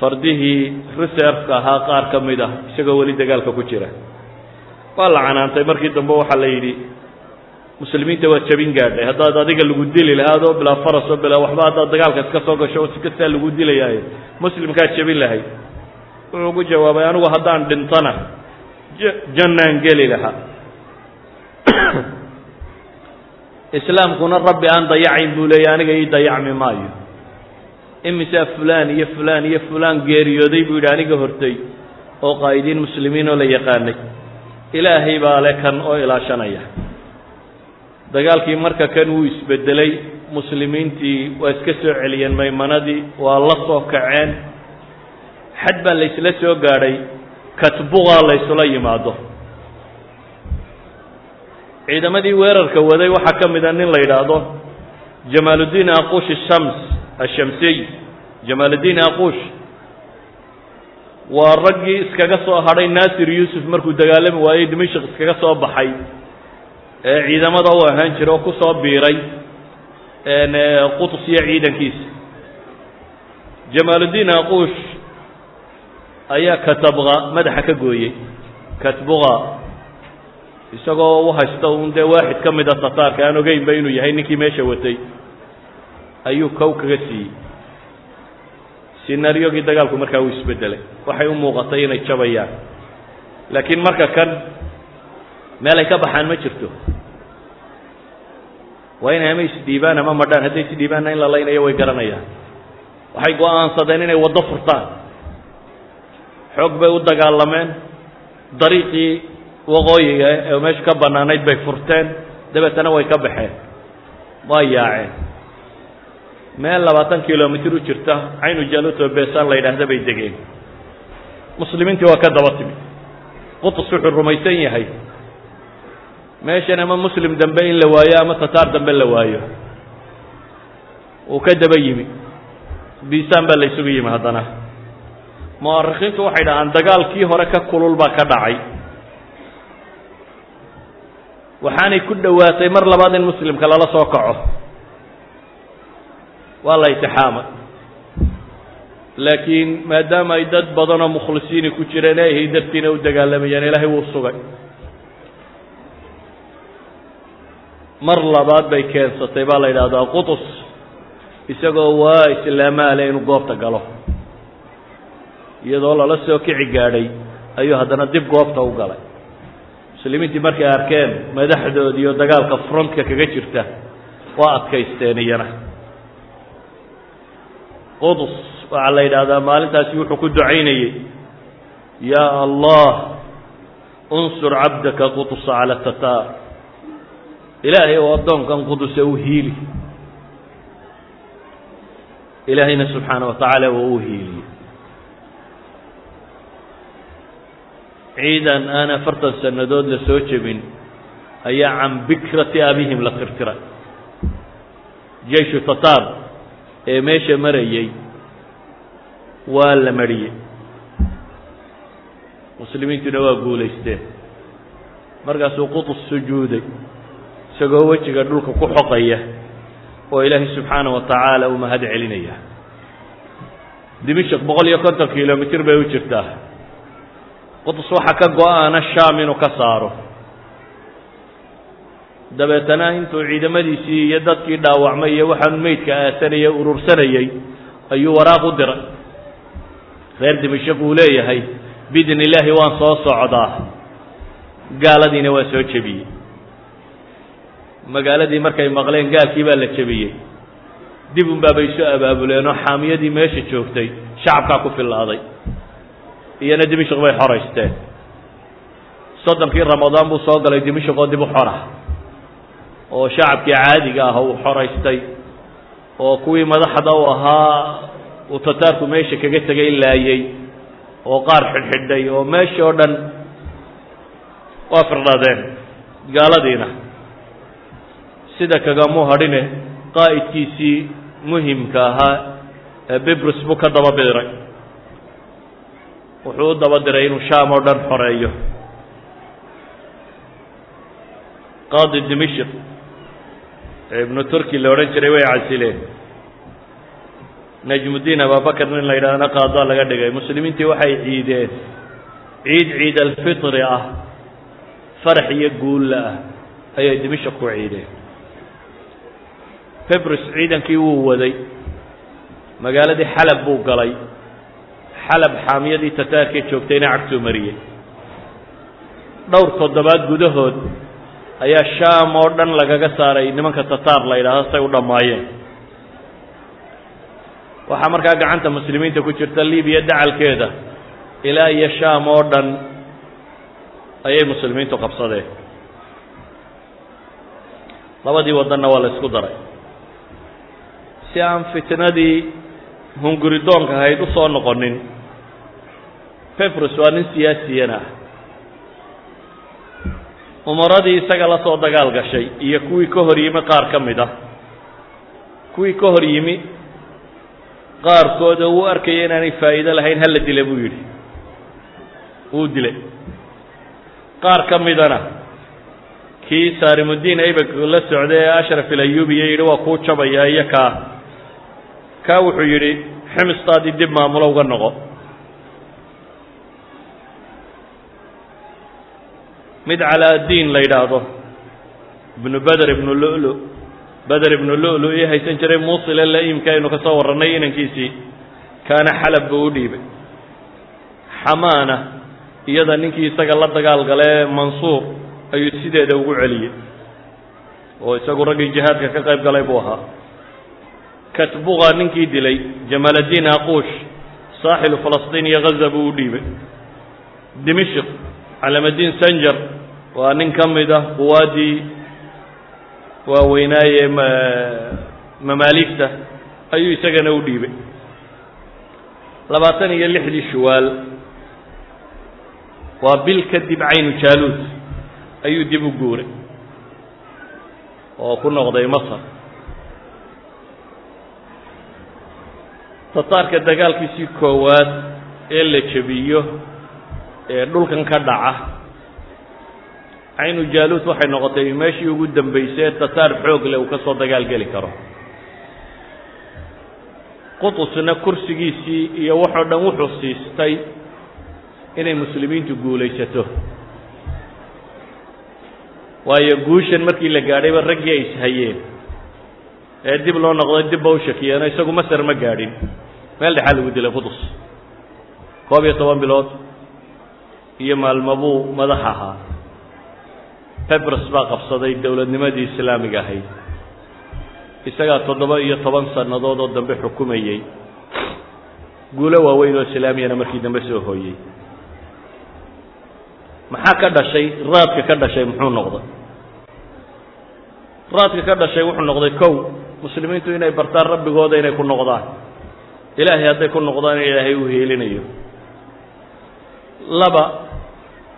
fardihii reserveka ahaa qaar ka mid ah isagoo weli dagaalka ku jira waa la canaantay markii dambe waxaa la yidhi muslimiinta waad jabin gaadhay. Haddaad adiga lagu dili lahaadoo bilaa farasoo bilaa waxba haddaad dagaalka iska soo gasho oo si kastaa lagu dilayaayo muslimkaad jabin lahayd wuxuu ku jawaabay anigu haddaan dhintana jannaan geli lahaa. (clears throat) Islaamkuna rabbi aan dayacayn buu leeyay aniga ii dayacmi maayo. Imisaa fulaan iyo fulaan iyo fulaan geeriyooday buu yidhi aniga hortay oo qaa'idiin muslimiin oo la yaqaanay ilaahay baa le kan oo ilaashanaya. Dagaalkii marka kan wuu isbedelay muslimiintii waa iska soo celiyeen maymanadii waa la soo kaceen. Xad baa laysla soo gaadhay katbuqa laysula yimaado. Ciidamadii weerarka waday waxaa ka mida nin la yidhaahdo jamaaluddiin aquush shams ashamsiy. Jamaaluddiin aquush waa raggii iskaga soo hadhay naasir yuusuf markuu dagaalami waayey dimashik iskaga soo baxay. Ee ciidamada u ahaan jira oo ku soo biiray. Qutus iyo ciidankiisa. Jamaaluddiin aquush ayaa katabqa madaxa ka gooyey. Katbuqa isagoo u haysta un dee waaxid ka mida tataarka aan ogeynba inuu yahay ninkii meesha watay. Ayuu kow kaga siiyey sinaariyogii dagaalku markaa uu isbedelay waxay u muuqatay inay jabayaan. Laakiin marka kan meel ay ka baxaan ma jirto. Waa inay ama isdhiibaan ama madhaan hadday isdhiibaanna in la laynayo way garanayaan. Waxay go'aansadeen inay waddo furtaan. Xoog bay u dagaalameen. Dariiqii waqooyiga ee meesha ka bannaanayd bay furteen. Dabeetana way ka baxeen. Waa yaaceen meel labaatan kilomitr u jirta caynu jaluto besaan la yidhaahda bay degeen. Muslimiintii waa ka daba timi qutus wuxuu rumaysan yahay. Meeshan ama muslim dambe in la waayo ama tataar dambe la waayo uu ka daba yimi. Bisaan baa la isugu yimi haddana. Mu'arikhiintu waxay dhahaan dagaalkii hore ka kulul baa ka dhacay. Waxaanay ku dhowaatay mar labaad in muslimka lala soo kaco waa la itixaamay laakiin maadaama ay dad badanoo mukhlisiini ku jireen ay ahay dartiina u dagaalamayaan ilaahay wuu sugay. Mar labaad bay keensatay baa la yidhahdaa qutus isagoo waa islaamaale inuu goobta galo. Iyadoo lala soo kici gaadhay ayuu haddana dib goobta u galay. Muslimiintii markay arkeen madaxdoodii oo dagaalka frontka kaga jirta waa adkaysteen iyana qudus waxaa la yidhaahdaa maalintaasi wuxuu ku ducaynayey yaa allah unsur cabdaka qudusa cala tataar ilaahay oo addoonkan quduse u hiili. Ilaahayna subxaana wa tacaala waa u hiiliyey. Ciidan aan afartan sannadood la soo jebin ayaa can bikrati abihim la tirtiray jeishu tataar ee meesha marayey waa la mariyey muslimiintuna waa guulaysteen. Markaasuu qutus sujuuday isagoo wejiga dhulka ku xoqaya oo ilaahay subxaana wa tacaala uu mahad celinaya dimishik boqol iyo konton kilomitr bay u jirtaa. Qutus waxaa ka go'aana shaam inuu ka saaro dabeetana intuu ciidamadiisii iyo dadkii dhaawacmay iyo waxaan meydka aasanayay urursanayey ayuu waraaq u diray. Reer dimishik uu leeyahay biidn illaahi waan soo socdaa. Gaaladiina waa soo jebiyey. Magaaladii markay maqleen gaalkii baa la jebiyey. Dib un baabay isu abaabuleenoo xaamiyadii meesha joogtay shacabkaa ku fillaaday. Iyana dimishik bay xoraysteen. Soddonkii ramadaan buu soo galay dimishik oo dib u xora oo shacabkii caadiga ah uu xoraystay oo kuwii madaxda u ahaa uu tataarku meesha kaga tegay laayey oo qaar xidhxidhay oo meeshii oo dhan waa firdhadeen gaaladiina. Sida kagamuu hadhine qaa'idkiisii muhimka ahaa ee bibrus buu ka daba diray wuxuu u daba diray inuu shaam oo dhan xoreeyo. Qaadi dimishik ee ibnu turki la odhan jiray way casileen. Najmudiin ababakar nin la yidhahdana qaadaa laga dhigay. Muslimiintii waxay ciideen. Ciid ciid alfitri ah farax iyo guulla ah ayay dimishik ku ciideen. Febris ciidankii wuu waday. Magaaladii xalab buu galay. Xalab xaamiyadii tataarkee joogtayna cagtuu mariyey dhowr toddobaad gudahood ayaa shaam oo dhan lagaga saaray nimanka tataar la yidhaahdo say u dhammaayeen. Waxaa markaa gacanta muslimiinta ku jirta libiya dacalkeeda. Ilaa iyo shaam oo dhan ayay muslimiintu qabsadeen. Labadii waddanna waa la isku daray. Si aan fitnadii hunguridoonka ahayd u soo noqonin pebrus waa nin siyaasiyan ah umaradii isaga la soo dagaal gashay iyo kuwii ka hor yimi qaar ka mid ah. Kuwii ka hor yimi qaarkooda uu arkaya inaanay faa'iido lahayn hala dila buu yidhi. Wuu dilay. Qaar ka midana kii saarimudiin aybak la socday ee ashraf ilayubiya yidhi waa kuu jabaya iyo kaa. Kaa wuxuu yidhi ximistaadii dib maamulo uga noqo mid calaadiin la yidhaahdo. Ibnu beder ibnu lulu. Beder ibnu lulu ii haysan jiray muusile la-iimka aynu ka soo warrannay inankiisii. Kaana xalab buu u dhiibay. Xamaana iyada ninkii isaga la dagaal galee mansuur ayuu sideeda ugu celiyey. Oo isagu raggii jihaadka ka qayb galay buu ahaa. Katbuqa ninkii dilay jamaaladdiin aquush saaxilu falastiin iyo ghaza buu u dhiibay. Dimishik calamaddiin sanjar waa nin ka mid ah quwaaddii waaweynaaye mamaaligta ayuu isagana u dhiibay. Labaatan iyo lixdii shuwaal waa bil kadib caynu jaaluud ayuu dib u guuray oo ku noqday masar. Tataarka dagaalkiisii koowaad ee la jebiyo ee dhulkan ka dhaca caynu jaaluud waxay noqotay meeshii ugu dambaysay ee tataar xoog leh uu ka soo dagaal geli karo. Qutusna kursigiisii iyo waxoo dhan wuxuu siistay inay muslimiintu guulaysato. Waayo guushan markii la gaadhayba raggii ay ishayeen. Ee dib loo noqday dibba u shakiyeeno isagu masar ma gaadhin. Meel dhexaa lagu dilay qutus. Koob iyo toban bilood iyo maalmo buu madax ahaa pebres baa qabsaday dowladnimadii islaamiga ahayd. Isagaa toddoba iyo toban sannadood oo dambe xukumayey. Guulo waaweyn oo islaamiyana markii dambe soo hooyey. Maxaa ka dhashay? Raadka ka dhashay muxuu noqday? Raadka ka dhashay wuxuu noqday kow. Muslimiintu inay bartaan rabbigooda inay ku noqdaan. Ilaahay hadday ku noqdaan ilaahay uu heelinayo laba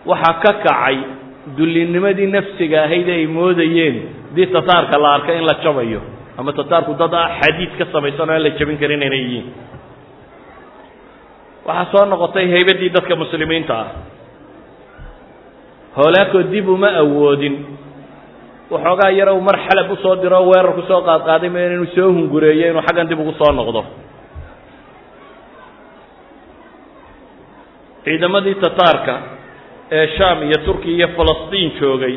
waxaa ka kacay dullinimadii nafsiga ahayd ay moodayeen dii tataarka la arkay in la jabayo ama tataarku dad ah xadiid ka samaysan oo aan la jabin karin inay yihiin. Waxaa soo noqotay haybaddii dadka muslimiinta ah. Hoolaakoo dib uma awoodin. Waxoogaa yaro u mar xalab u soo diro o weerar ku qaadqaaday ma inuu soo hungureeyo inuu xaggan dib ugu soo noqdo. Ciidamadii tataarka ee sham iyo turkiya iyo falastiin joogay.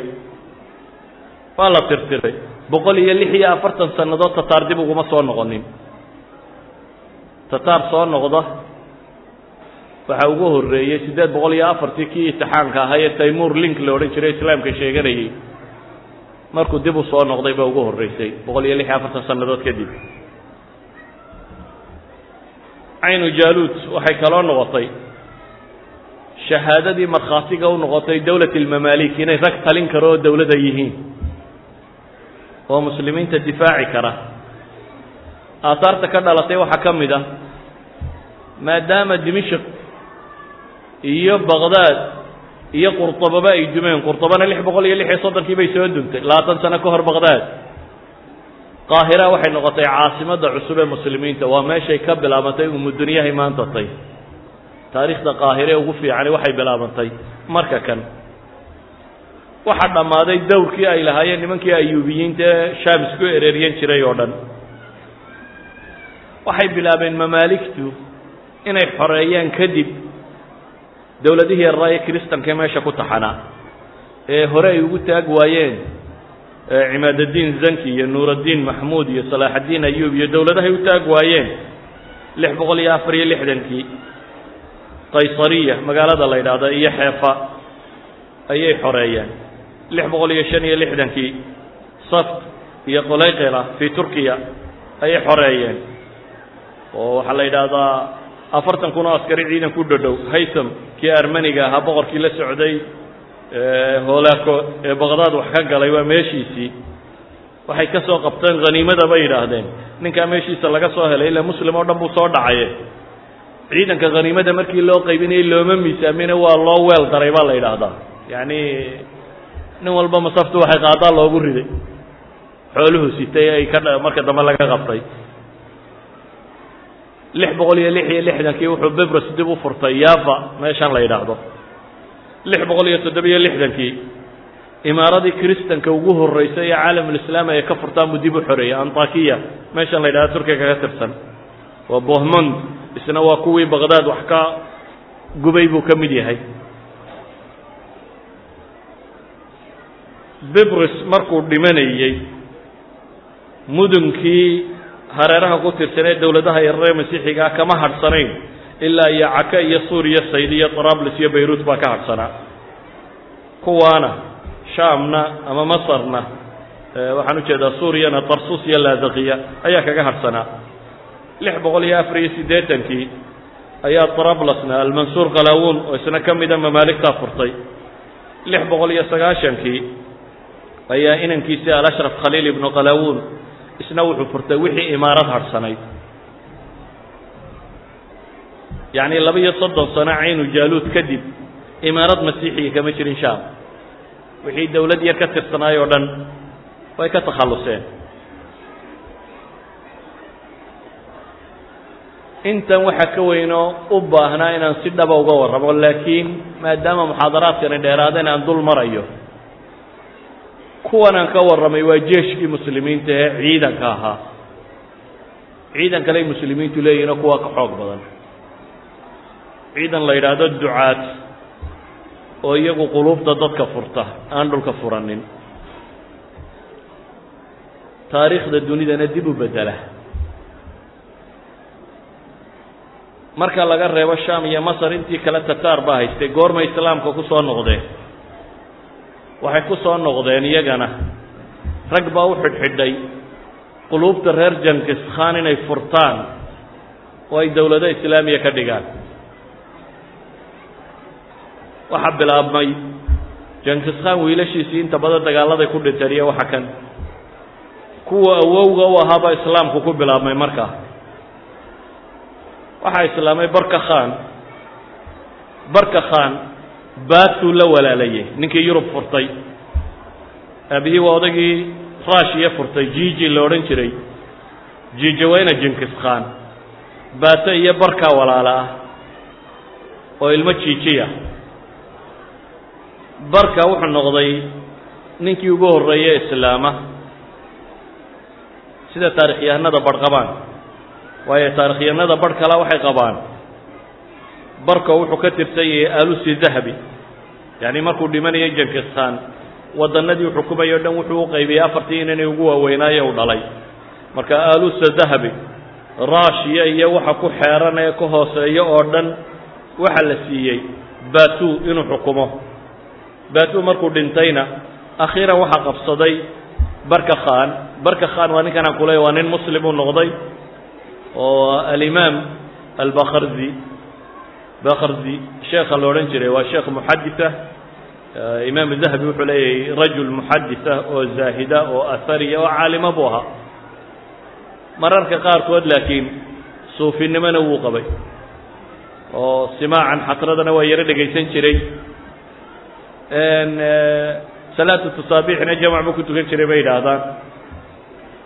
Waa la tirtiray. Boqol iyo lix iyo afartan sannadood tataar dib uguma soo noqonin. Tataar soo noqda waxaa ugu horreeyey siddeed boqol iyo afartii kii itixaanka ahaa ee taymur link la odhan jiray islaamka sheeganayay. Markuu dib u noqday baa ugu horreysay boqol iyo lix iyo afartan sannadood kadib caynu jaaluud waxay kaloo noqotay shahaadadii markhaatiga u noqotay dowlat ilmamaalik inay rag talin karo oo dowladda yihiin. Oo muslimiinta difaaci kara. Aahaarta ka dhalatay waxaa ka mid ah maadaama dimishq iyo baqdaad iyo qurطababa ay dumeen qurطabana lix boqol iyo lix iyo soddonkii bay soo duntay labaatan sano ka hor baqdaad qaahira waxay noqotay caasimadda cusub ee muslimiinta waa meeshay ka bilaabantay umudunyahay maanta tay taariikhda qaahire ugu fiicani waxay bilaabantay marka kan. Waxaa dhammaaday dowrkii ay lahaayeen nimankii ayuubiyiinta ee shaam isku ereeryan jiray oo dhan. Waxay bilaabeen mamaaligtu inay xoreeyaan kadib dowladihii yaraaye kristankae meesha ku taxanaa ee hore ay ugu taag waayeen cimaadaddiin zanki iyo nuuraddiin maxmuud iyo salaaxaddiin ayuub iyo dowladahay u taag waayeen lix boqol iyo afar iyo lixdankii qaysariya magaalada la yidhaahda iyo xeefa ayay xoreeyeen lix boqol iyo shan iyo lixdankii saft iyo qolayqela fii turkiya ayay xoreeyeen oo waxaa la yidhaahdaa afartan kun oo askari ciidan ku dhodhow haytham kii armaniga ahaa boqorkii la socday hoolaako ee baqdaad wax ka galay waa meeshiisii. Waxay ka soo qabteen haniimada bay yidhaahdeen. Ninkaa meeshiisa laga soo helay ila muslim oo dhan buu soo dhacaye ciidanka haniimada markii loo qaybinayay looma miisaamine waa loo weel daray baa la yidhaahdaa. Yacni nin walba masaftu waxay qaadaa loogu riday. Xooluhu sitay ay ka marka dambe laga qabtay. Lix boqol iyo lix iyo lixdankii wuxuu bebros dib u furtay yava meeshan la yidhaahdo. Lix boqol iyo toddobiyo lixdankii imaaradii kristanka ugu horreysay ee caalamulislaam ay ka furtaan buu dib u xoreeyey antakiya meeshan la yidhahdo turkiya kaga tirsan. Waa bohmond isna waa kuwii baqdaad wax ka gubay buu ka mid yahay. Bibris markuu dhimanayey mudunkii hareeraha ku tirsanee dowladaha yararee masiixigaa kama hadhsanayn ilaa iyo caka iyo suuriya sayd iyo trablis iyo bayruut baa ka hadhsanaa. Kuwaana shaamna ama masarna waxaan u jeedaa suuriyana tarsus iyo laadaqiya ayaa kaga hadhsanaa lix boqol iyo afar iyo siddeetankii ayaa trablasna almansuur kalawun oo isna ka mida mamaaligtaa furtay. Lix boqol iyo sagaashankii ayaa inankiisii alashraf khaliil ibnu kalawun isna wuxuu furtay wixii imaarad hadhsanayd yacni laba iyo soddon sano caynu jaaluud kadib imaarad masiixiga kama jirin shaam. Wixii dowlad yar ka tirsanaay oo dhan way ka takhalluseen intan waxaa ka weynoo u baahnaa inaan si dhaba uga warramo laakiin maadaama muxaadaraadkani dheeraadeen aan dul marayo kuwan aan ka warramay waa jeeshkii muslimiinta ee ciidanka ahaa. Ciidan kaley muslimiintu leeyihinoo kuwa ka xoog badan. Ciidan la yidhaahdo ducaad oo iyagu quluubta dadka furta aan dhulka furanin. Taariikhda dunidana dib u bedela marka laga reebo sham iyo masar intii kale tataar baa haystay. Goormay islaamka ku soo noqdeen. Waxay ku soo noqdeen iyagana. Rag baa u xidhxidhay. Quluubta reer jankis khan inay furtaan oo ay dowlado islaamiya ka dhigaan. Waxaa bilaabmay. Jankis khan wiilashiisii inta badan dagaaladay ku dhinteen iyo waxa kan. Kuwa awowga u ahaabaa islaamku ku bilaabmay markaa waxaa islaamay barka khan. Barka khan baatuu la walaalayay ninkii yurub furtay. Aabihii waa odagii rushiya furtay jiji la odhan jiray. Jijaweyna jinkis khan. Baato iyo barkaa walaala ah oo ilmo jiijiya barka wuxuu noqday ninkii ugu horreeye islaama. Sida taarikhyahanada barh qabaan waayo taarikhyahanada barh kala waxay qabaan. Barka wuxuu ka tirsan yahay alusi dahabi. Yacni markuu dhimanayay jinkis khan waddanadii xukumayay o dhan wuxuu u qaybiyey afartii inanay ugu waaweynaaye u dhalay. Marka alusa dahabi rushiya iyo waxa ku xeeran ee ka hooseeyo oo dhan waxa la siiyey batu inuu xukumo. Batu markuu dhintayna akhiiran waxaa qabsaday barka khan. Barka khan waa ninkan aan kuleey waa nin muslim uu noqday oo alimaam albakarzi bakarzi sheekha la odhan jiray waa sheekh muxaditha imaam dahabi wuxuu leeyahay rajul muxaditha oo zaahida oo ahariya oo caalimo buu ahaa. Mararka qaarkood laakiin suufinimona wuu qabay. Oo simaacan xatradana waa yaro dhegaysan jiray. Salaatu tasaabixna jamac buu ku tukan jiray bay yidhaahdaan.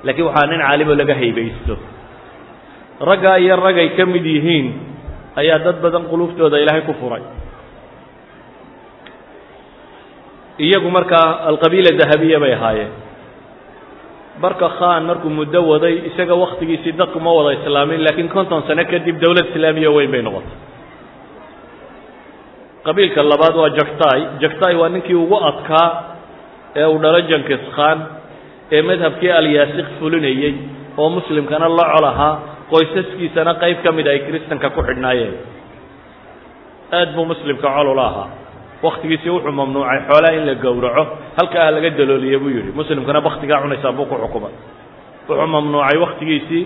Laakiin waxaa nin caalimo laga haybaysto raggaa iyo ragay ka mid yihiin ayaa dad badan quluuftooda ilaahay ku furay. Iyagu markaa alqabiila dahabiya bay ahaayeen. Barka khan markuu muddo waday isaga waktigiisii dadku ma wada islaamin laakiin konton sano kadib dowlad islaamiya weyn bay noqotay. Qabiilka labaad waa jaktai jaktai waa ninkii ugu adkaa ee uu dhalo jankis khan ee madhabkii alyaasik fulinayey oo muslimkana la col ahaa qoysaskiisana qayb ka mid ay kristanka ku xidhnaayeen. Aad buu muslimka colula ahaa. Waktigiisii wuxuu mamnuucay xoolaha in la gowraco halka ah laga dalooliye buu yidhi. Muslimkana baktigaa cunaysaa buu ku xukumay wuxuu mamnuucay waktigiisii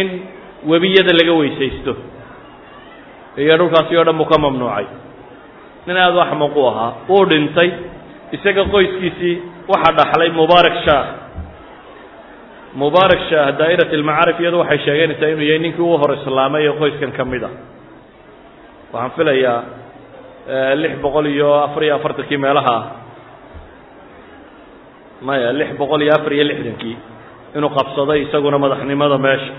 in webiyada laga weysaysto. Iyo dhulkaasi oo dhan buu ka mamnuucay. Nin aada u axmaq u ahaa wuu dhintay isaga qoyskiisii waxaa dhaxlay mubaarak shaah mubaarak shaah daa'irat almacaarif iyadu waxay sheeganaysaa inuu yahay ninkii u hor islaamay ee qoyskan ka mid a waxaan filayaa lix boqol iyo afar iyo afartankii meelaha ah maya lix boqol iyo afar iyo lixdankii inuu qabsaday isaguna madaxnimada meesha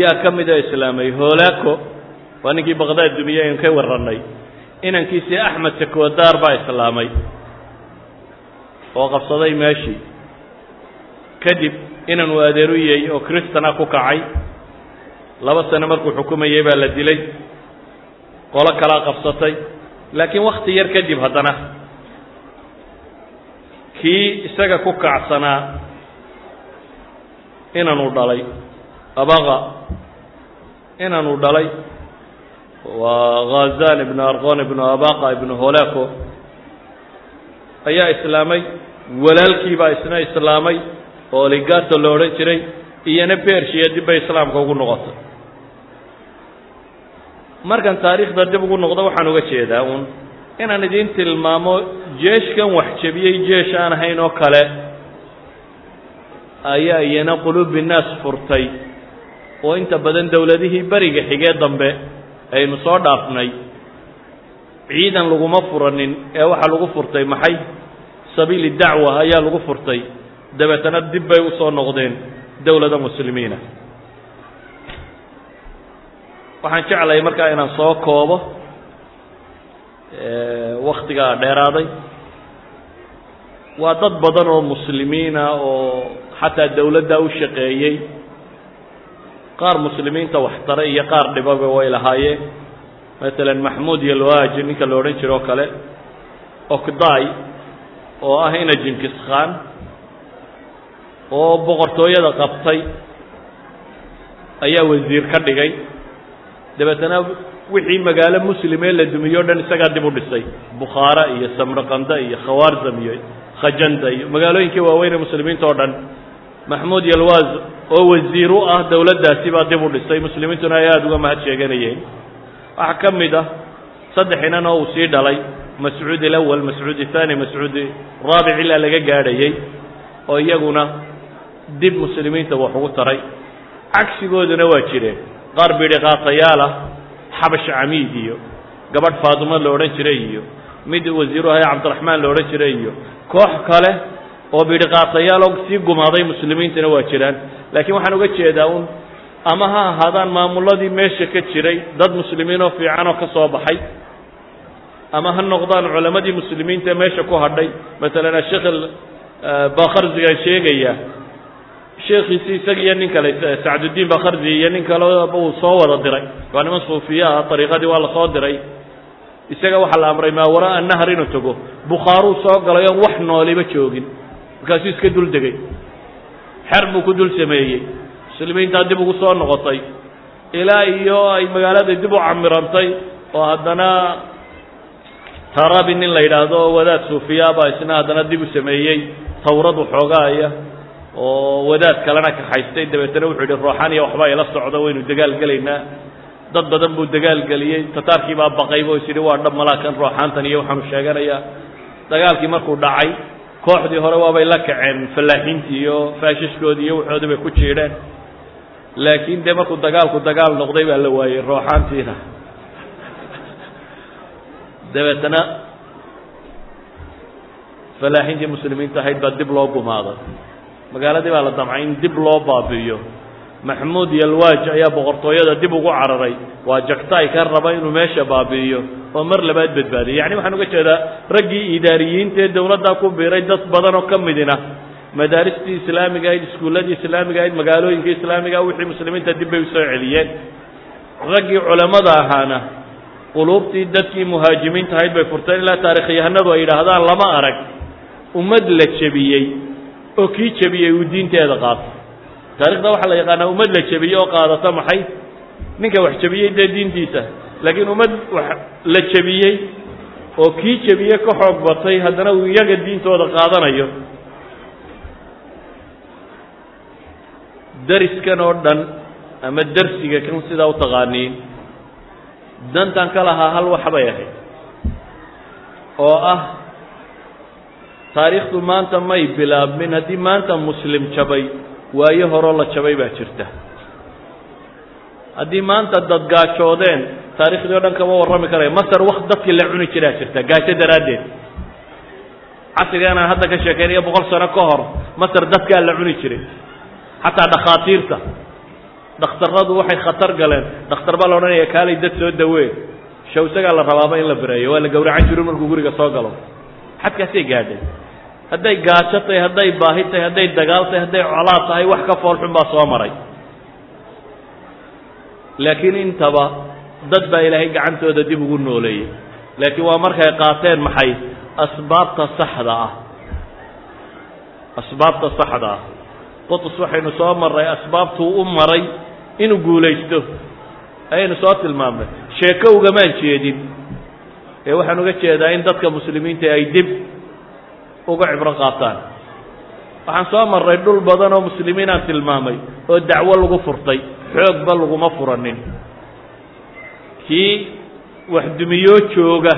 yaa ka mida islaamay hoolaako waa ninkii baqdaad dumiye aynu ka warranay inankiisii axmed sakodaar baa islaamay oo qabsaday meeshii kadib inan uu adeeruyey oo kristana ku kacay laba sano markuu xukumayey baa la dilay qolo kalaa qabsatay. Laakiin wakti yar kadib haddana kii isaga ku kacsanaa inanuu dhalay. Abaqa inanuu dhalay waa khazan ibnu arqon ibnu abaqa ibnu holako ayaa islaamay walaalkii baa isna islaamay oo ligato la odhan jiray iyona bershiya dib bay islaamka ugu noqotay. Markan taariikhda dib ugu noqdo waxaan uga jeedaa uun inaan idiin tilmaamo jeeshkan wax jebiyey jeesh aan ahayn oo kale ayaa iyana quluubi naas furtay. Oo inta badan dowladihii beriga xigee dambe aynu soo dhaafnay. Ciidan laguma furanin ee waxaa lagu furtay maxay? Sabiili dacwa ayaa lagu furtay dabeetana dib bay u soo noqdeen dowladda muslimiina. Waxaan jeclahay markaa inaan soo koobo waktigaa dheeraaday. Waa dad badan oo muslimiina oo xataa dowladda u shaqeeyey. Qaar muslimiinta waxtare iyo qaar dhibaba way lahaayeen. Masalan maxmuud yalwaji ninka la odhan jiro o kale okday oo ah ina jinkis khan oo boqortooyada qabtay ayaa wasiir ka dhigay. Dabeetana wixii magaalo muslim ee la dumiye o dhan isagaa dib u dhisay. Bukhaara iyo samraqanda iyo khawaarzam iyo khajanda iyo magaalooyinkii waaweyn ee muslimiinta oo dhan. Maxmuud yalwaz oo wasiir u ah dowladdaasi baa dib u dhisay. Muslimiintuna ay aada uga mahad sheeganayeen. Waxaa ka mid ah saddex inan oo uu sii dhalay mascuud alawal mascuud athani mascuud raabic ilaa laga gaadhayey oo iyaguna dib muslimiinta wax ugu taray. Cagsigooduna waa jireen. Qaar bidhiqaatayaal ah xabash camiid iyo gabadh faatimo la odhan jiray iyo mid wasiiru ahay cabdiraxmaan la odhan jiray iyo koox kale oo bidhiqaatayaal oo sii gumaaday muslimiintana waa jiraan. Laakiin waxaan uga jeedaa un ama ha ahaadaan maamuladii meesha ka jiray dad muslimiin oo fiican oo ka soo baxay ama ha noqdaan culamadii muslimiinta meesha ku hadhay. Masalan asheekh bakharziga sheegaya sheekhiisi isaga iyo nin kale sacdudiin bakharzi iyo nin kale uu soo wada diray. Waa niman suufiya ah ariiqadii waa la soo diray. Isaga waxaa la amray maawaraa nahar inuu tago? Bukhaaruu soo galay oon wax nooliba joogin. Markaasuu iska dul degay. Xer buu ku dul sameeyey. Muslimiintaa dib ugu soo noqotay. Ilaa iyo ay magaalada dib u camirantay oo haddana tarabi nin la yidhaahdo oo wadaad suufiyaabaa isna haddana dib u sameeyey. Tawrad waxoogaaya oo wadaad kalena kaxaystay dabeetana wuxuu yidhi rooxaniya waxbaa ila socda waynu dagaal gelaynaa. Dad badan buu dagaal geliyey. Tataarkii baa baqayba is yidhi waa dhab malaakan rooxaantan iyo waxaanu sheeganayaa. Dagaalkii markuu dhacay kooxdii hore waabay la kaceen fallaaxiintii iyo faashishkoodii iyo waxoodii bay ku jiidheen. Laakiin dee markuu dagaalku dagaal noqday baa la waayey rooxaantiina (laughs) dabeetana fallaaxiintii muslimiinta ahayd baa dib loo gumaaday magaaladii baa la damcay in dib loo baabi'iyo. Maxmuud yalwaaj ayaa boqortooyada dib ugu cararay. Waa jagtaay ka raba inuu meesha baabi'iyo oo mar labaad badbaadiyay yacni waxaan uga jeedaa raggii idaariyiinta ee dawladdaa ku biiray dad badan oo ka midina. Madaaristii islaamiga ahayd iskuulladii islaamiga ahayd magaalooyinkii islaamiga wixii muslimiinta dib bay u soo celiyeen. Raggii culammada ahaana quluubtii dadkii muhaajimiinta ahayd bay furteen ilaa taarikhyahanadu ay yidhaahdaan lama arag ummad la jebiyey oo kii jebiyey uu diinteeda qaato. Taarikhda waxaa la yaqaanaa ummad la jebiyey oo qaadata maxay? Ninka wax jebiyey dee diintiisa. Laakiin ummad wax la jebiyey oo kii jebiyey ka xoog batay haddana uu iyaga diintooda qaadanayo. Dariskan oo dhan ama darsiga kan sidaa u taqaaniin. Dantan ka lahaa hal wax bay ahayd. Oo ah taariikhdu maanta may bilaabmin haddii maanta muslim jabay waayo horoo la jabay baa jirta. Haddii maanta dad gaajoodeen taarikhdii o dhan kama warrami karaya masar wakt dadkii la cuni jiraa jirta gaajo daraaddeed. Casriganaan hadda ka sheekeynayo boqol sano ka hor masar dadkaa la cuni jiray. Xataa dhakhaatiirta. Dhakhtarradu waxay khatar galeen. Dhakhtar baa la odhanaya kaalay dad soo dawee shawsagaa la rabaaba in la bireeyo waa la gawracan jiru markuu guriga soo galo xadkaasay gaadheen hadday gaajo tahay hadday baahi tahay hadday dagaal tahay hadday colaad tahay wax ka foolxun baa soo maray. Laakiin intaba dad baa ilaahay gacantooda dib ugu nooleeyey. Laakiin waa markay qaateen maxay? Asbaabta saxda ah. Asbaabta saxda ah. Qutus waxaynu soo marray asbaabtuu u maray inuu guulaysto. Ayaynu soo tilmaamnay. Sheeko ugamaan jeedin ee waxaan uga jeedaa in dadka muslimiinta ay dib uga cibro qaataan. Waxaan soo marray dhul badan oo muslimiinaan tilmaamay oo dacwo lagu furtay xoogba laguma furanin. Kii wax dumiyoo jooga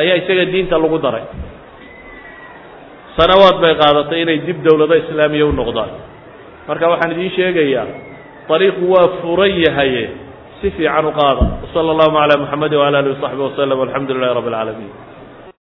ayaa isaga diinta lagu daray. Sanawaad bay qaadatay inay dib dowlado islaamiya u noqdaan. Marka waxaan idiin sheegayaa ariiqu waa furan yahaye si fiican u qaada wsala allahuma calaa muxamadi wala alihi wasaxbi waslm alxamdu lilahi rabbi اlcaalamiin